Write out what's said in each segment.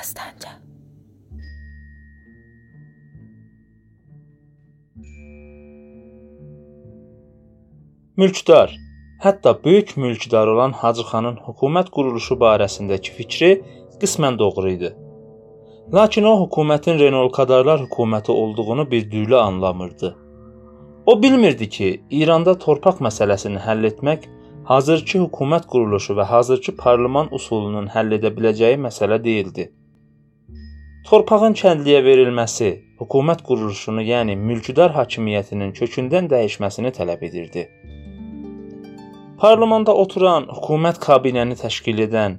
Dəstəncə. Mülkdar, hətta böyük mülkdar olan Hacı xanın hökumət quruluşu barəsindəki fikri qismən doğru idi. Lakin o hökumətin Renolkadarlar hökuməti olduğunu birdüylə anlamırdı. O bilmirdi ki, İranda torpaq məsələsini həll etmək hazırki hökumət quruluşu və hazırki parlament usulunun həll edə biləcəyi məsələ deyildi. Torpağın kəndliyə verilməsi hökumət quruluşunu, yəni mülkdar hakimiyyətinin kökündən dəyişməsini tələb edirdi. Parlamenta oturan, hökumət kabinəni təşkil edən,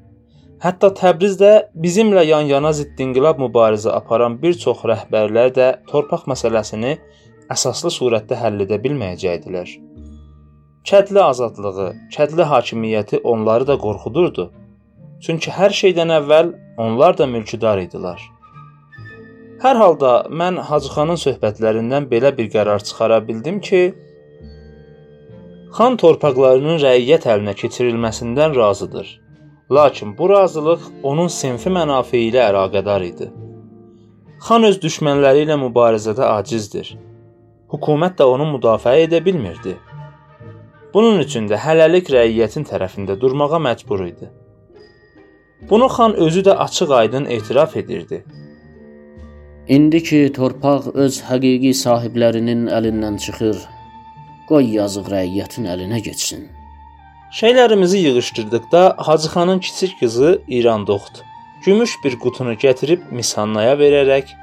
hətta Təbrizdə bizimlə yan-yana zidd inqilab mübarizə aparan bir çox rəhbərlər də torpaq məsələsini əsaslı surətdə həll edə bilməyəcəkdilər. Kədli azadlığı, kədli hakimiyyəti onları da qorxudurdu. Çünki hər şeydən əvvəl onlar da mülkdar idilər. Hər halda mən Hacıxanın söhbətlərindən belə bir qərar çıxara bildim ki, Xan torpaqlarının rəiyyət əlinə keçirilməsindən razıdır. Lakin bu razılıq onun sinfi mənafe ilə əlaqədar idi. Xan öz düşmənləri ilə mübarizədə acizdir. Hökumət də onu müdafiə edə bilmirdi. Bunun üçün də hələlik rəiyyətin tərəfində durmağa məcbur idi. Bunu xan özü də açıq-aydın etiraf edirdi. İndi ki torpaq öz həqiqi sahiblərinin əlindən çıxır, Qoy yazıq rəiyyətin əlinə keçsin. Şeylərimizi yığışdırdıqda Hacıxanın kiçik qızı İrandoxd gümüş bir qutunu gətirib Misannaya verərək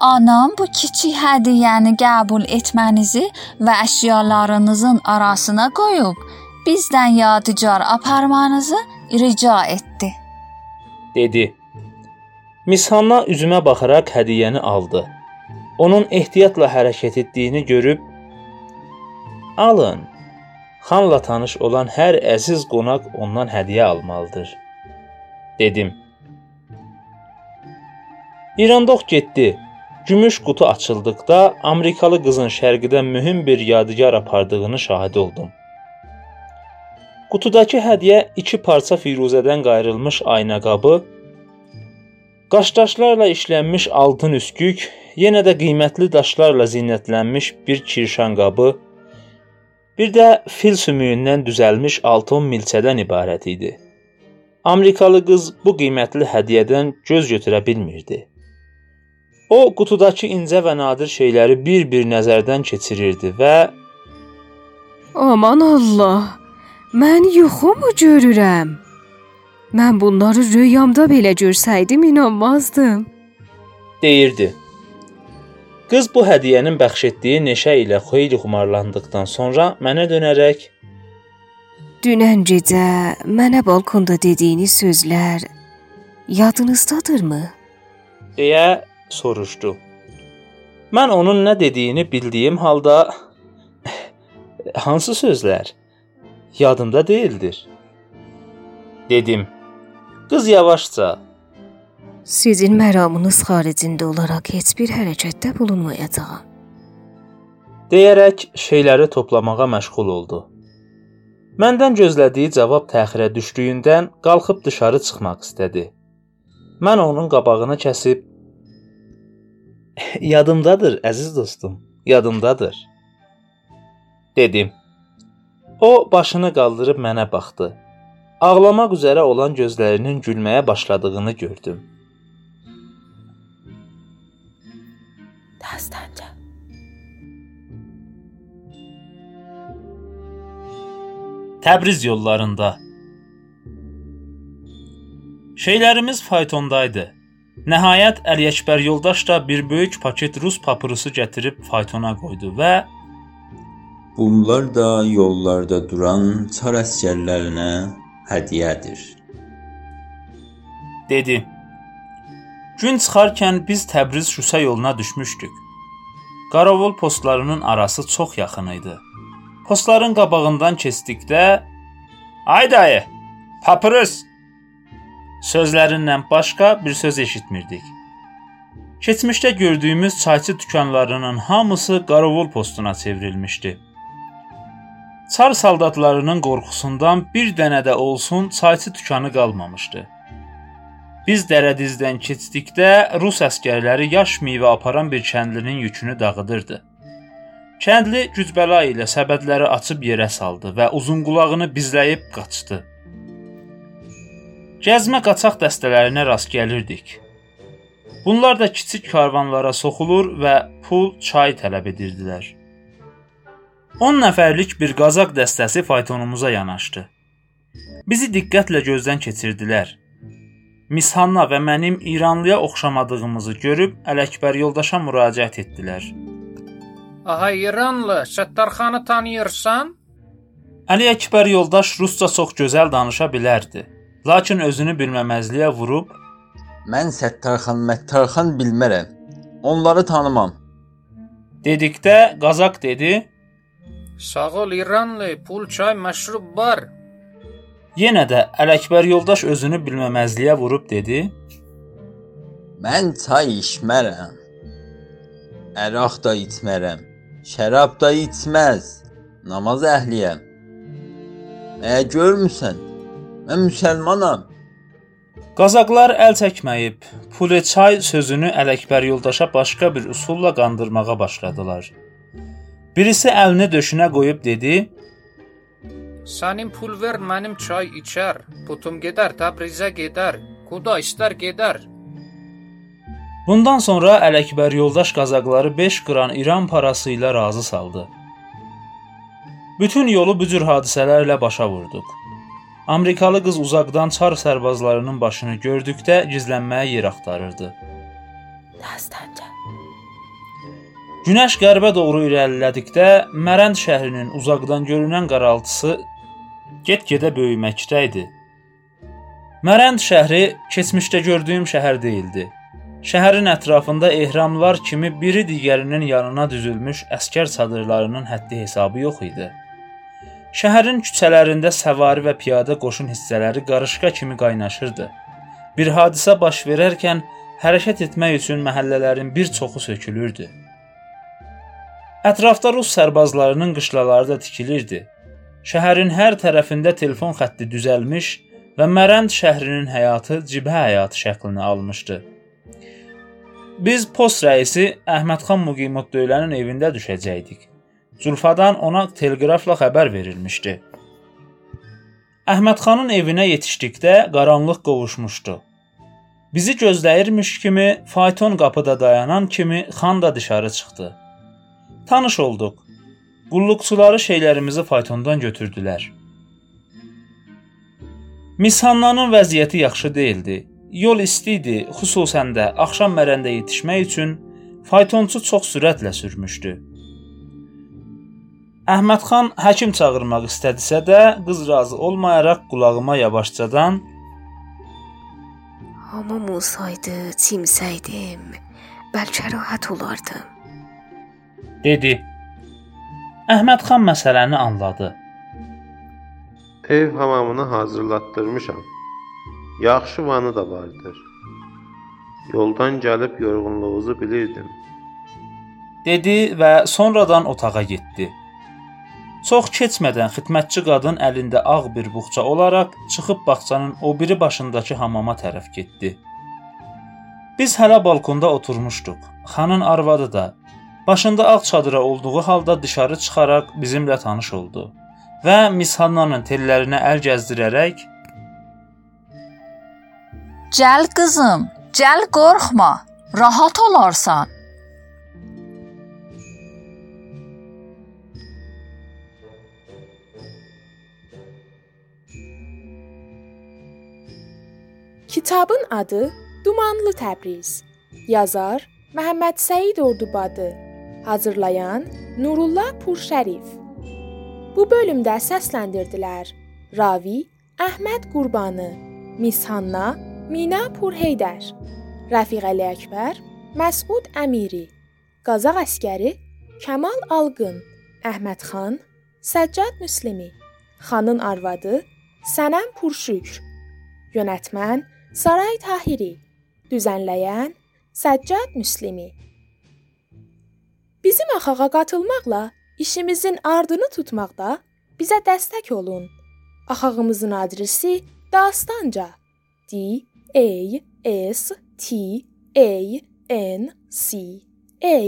Anam bu kiçik hədiyyəni qəbul etmənizi və əşyalarınızın arasına qoyub bizdən yadigar aparmanızı rica etdi. dedi. Mishanna üzümə baxaraq hədiyyəni aldı. Onun ehtiyatla hərəkət etdiyini görüb Alın. Xanla tanış olan hər əziz qonaq ondan hədiyyə almalıdır. Dedim. İrandoq getdi. Gümüş qutu açıldıqda Amerikalı qızın şərqidən mühüm bir yadigar apardığını şahid oldum. Qutudakı hədiyyə iki parça firuzədən qayrılmış ayna qabı, qaşdaşlarla işlənmiş altın üskük, yenə də qiymətli daşlarla zinətlənmiş bir kirşan qabı, Bir də fil sümüyündən düzəlmiş 6 milçədən ibarət idi. Amerikalı qız bu qiymətli hədiyyədən göz götürə bilmirdi. O qutudakı incə və nadir şeyləri bir-bir nəzərdən keçirirdi və Aman Allah, mən yuxumu görürəm. Mən bunları rüyamda belə görsəydim inanmazdım. deyirdi. Qız bu hədiyyənin bəxş etdiyi neşə ilə xeyli xumarlandıqdan sonra mənə dönərək Dünən gecə mənə balkonda dediyiniz sözlər yadınızdadırmı? deyə soruşdu. Mən onun nə dediyini bildiyim halda hansı sözlər yadımda deyildir dedim. Qız yavaşca Sizin məramınız xaricində olaraq heç bir hərəkətdə bulunmayacağam. deyərək şeyləri toplamağa məşğul oldu. Məndən gözlədiyi cavab təxirə düşdüyündən qalxıb dışarı çıxmaq istədi. Mən onun qabağını kəsib Yadımdadır, əziz dostum, yadımdadır dedim. O başını qaldırıb mənə baxdı. Ağlamaq üzrə olan gözlərinin gülməyə başladığını gördüm. Dəstəncə. Təbriz yollarında Şeylərimiz faytondaydı. Nəhayət Əliyəkbər yoldaş da bir böyük paket rus papırosu gətirib faytona qoydu və Bunlar da yollarda duran çar əsgərlərinə hədiyyədir. dedi. Gün çıxarkən biz Təbriz Şusa yoluna düşmüşdük. Qaravol postlarının arası çox yaxın idi. Postların qabağından keçdikdə "Ay dayı, papırız" sözlərindən başqa bir söz eşitmirdik. Keçmişdə gördüyümüz çayçı dükanlarının hamısı qaravol postuna çevrilmişdi. Çar saldatlarının qorxusundan bir dənə də olsun çayçı dükanı qalmamışdı. Biz dərədizdən keçdikdə rus əsgərləri yaş meyvə aparan bir kəndlinin yükünü dağıdırdı. Kəndli gücbəla ilə səbətləri açıb yerə saldı və uzun qulağını bizləyib qaçdı. Gəzmə qaçaq dəstələrinə rast gəlirdik. Bunlar da kiçik karvanlara soxulur və pul, çay tələb edirdilər. 10 nəfərlik bir qazaq dəstəsi faytonumuza yanaşdı. Bizi diqqətlə gözdən keçirdilər. Miss Hanna və mənim İranlıya oxşamadığımızı görüb Ələkbər yoldaşa müraciət etdilər. Aha İranlı, Səttarxanı tanıyırsan? Əli Əkbər yoldaş rusca çox gözəl danışa bilərdi. Lakin özünü bilməməzliyə vurub Mən Səttarxan, Məttarxan bilmərəm. Onları tanımam. dedikdə Qazaq dedi: Sağ ol İranlı, pul, çay, məşrub var. Yenə də Ələkbər yoldaş özünü bilməməzliyə vurub dedi: Mən çay içmərəm. Əraq da içmərəm. Şərab da içməz. Namaz əhliyəm. Məgər görmüsən? Mən müsəlmanam. Qazaqlar əl çəkməyib, pulu çay sözünü Ələkbər yoldaşa başqa bir üsulla qandırmağa başladılar. Birisi əlini döşünə qoyub dedi: Sənin pul ver, mənim çay içər. Putum gedər, Təbrizə gedər. Kuda istər gedər. Bundan sonra Ələkbər yoldaş qazaqları 5 qran İran parası ilə razı saldı. Bütün yolu bu cür hadisələrlə başa vurduq. Amerikalı qız uzaqdan çar sərbazlarının başını gördükdə gizlənməyə yer axtarırdı. Dastanca. Günəş qərbə doğru irəlilədikdə Mərənd şəhrinin uzaqdan görünən qaraltısı get-gedə böyüməkdə idi. Mərənd şəhri keçmişdə gördüyüm şəhər değildi. Şəhərin ətrafında ehramlar kimi biri digərinin yanına düzülmüş əskər çadırlarının həddi hesabı yox idi. Şəhərin küçələrində səvari və piyada qoşun hissələri qarışqa kimi qaynaşırdı. Bir hadisə baş verərkən hərəkət etmək üçün məhəllələrin bir çoxu sökülürdü. Ətrafda rus sərbazlarının qışlaları da tikilirdi. Şəhərin hər tərəfində telefon xətti düzəlmiş və Mərənd şəhrinin həyatı cibhə həyatı şəklini almışdı. Biz post rəisi Əhmədxan Muqimotdöylənin evində düşəcəkdik. Zulfadan ona teleqrafla xəbər verilmişdi. Əhmədxanın evinə yetişdikdə qaranlıq qovuşmuşdu. Bizi gözləyirmiş kimi fayton qapıda dayanan kimi xan da dışarı çıxdı. Tanış olduq. Qulluqçuları şeylərimizi faytondan götürdülər. Mishannanın vəziyyəti yaxşı değildi. Yol isti idi, xüsusən də axşam mərəndə yetişmək üçün faytonçu çox sürətlə sürmüşdü. Əhmədxan həkim çağırmaq istədisə də qız razı olmayaraq qulağıma yavaşcadan Hamam olsaydı, çimsəydim, bəlkə rahat olardım. Dedi. Əhməd xan məsələni anladı. Ev hamamını hazırlatdırmışam. Yaxşı vanı da vardır. Yoldan gəlib yorğunluğunuzu bilirdim. dedi və sonradan otağa getdi. Çox keçmədən xidmətçi qadın əlində ağ bir buxça olaraq çıxıb bağçanın o biri başındakı hamama tərəf getdi. Biz hələ balkonda oturmuşduq. Xanın arvadı da Başında ağ çadıra olduğu halda dışarı çıxaraq bizimlə tanış oldu və Miss Hannanın tellərinə əl gəzdirərək Gəl qızım, gəl qorxma, rahat olarsan. Kitabın adı Dumanlı Təbriz. Yazar Məhəmməd Səid Ordubadı. Hazırlayan Nurullah Purşərif. Bu bölümdə səsləndirdilər: Ravi Əhməd Qurbanı, Mishanna Mina Purheydər, Rəfiq Əli Əkbər, Məsud Əmiri, Qazaq əskəri Kamal Alqın, Əhməd xan, Səccad Müslimi, xanın arvadı Sənəm Purşükr, yönetmən Saray Tahiri, düzənləyən Səccad Müslimi. Bizim axağa qatılmaqla işimizin ardını tutmaqda bizə dəstək olun. Axağımızın adresi Dastanca D A S T A N C A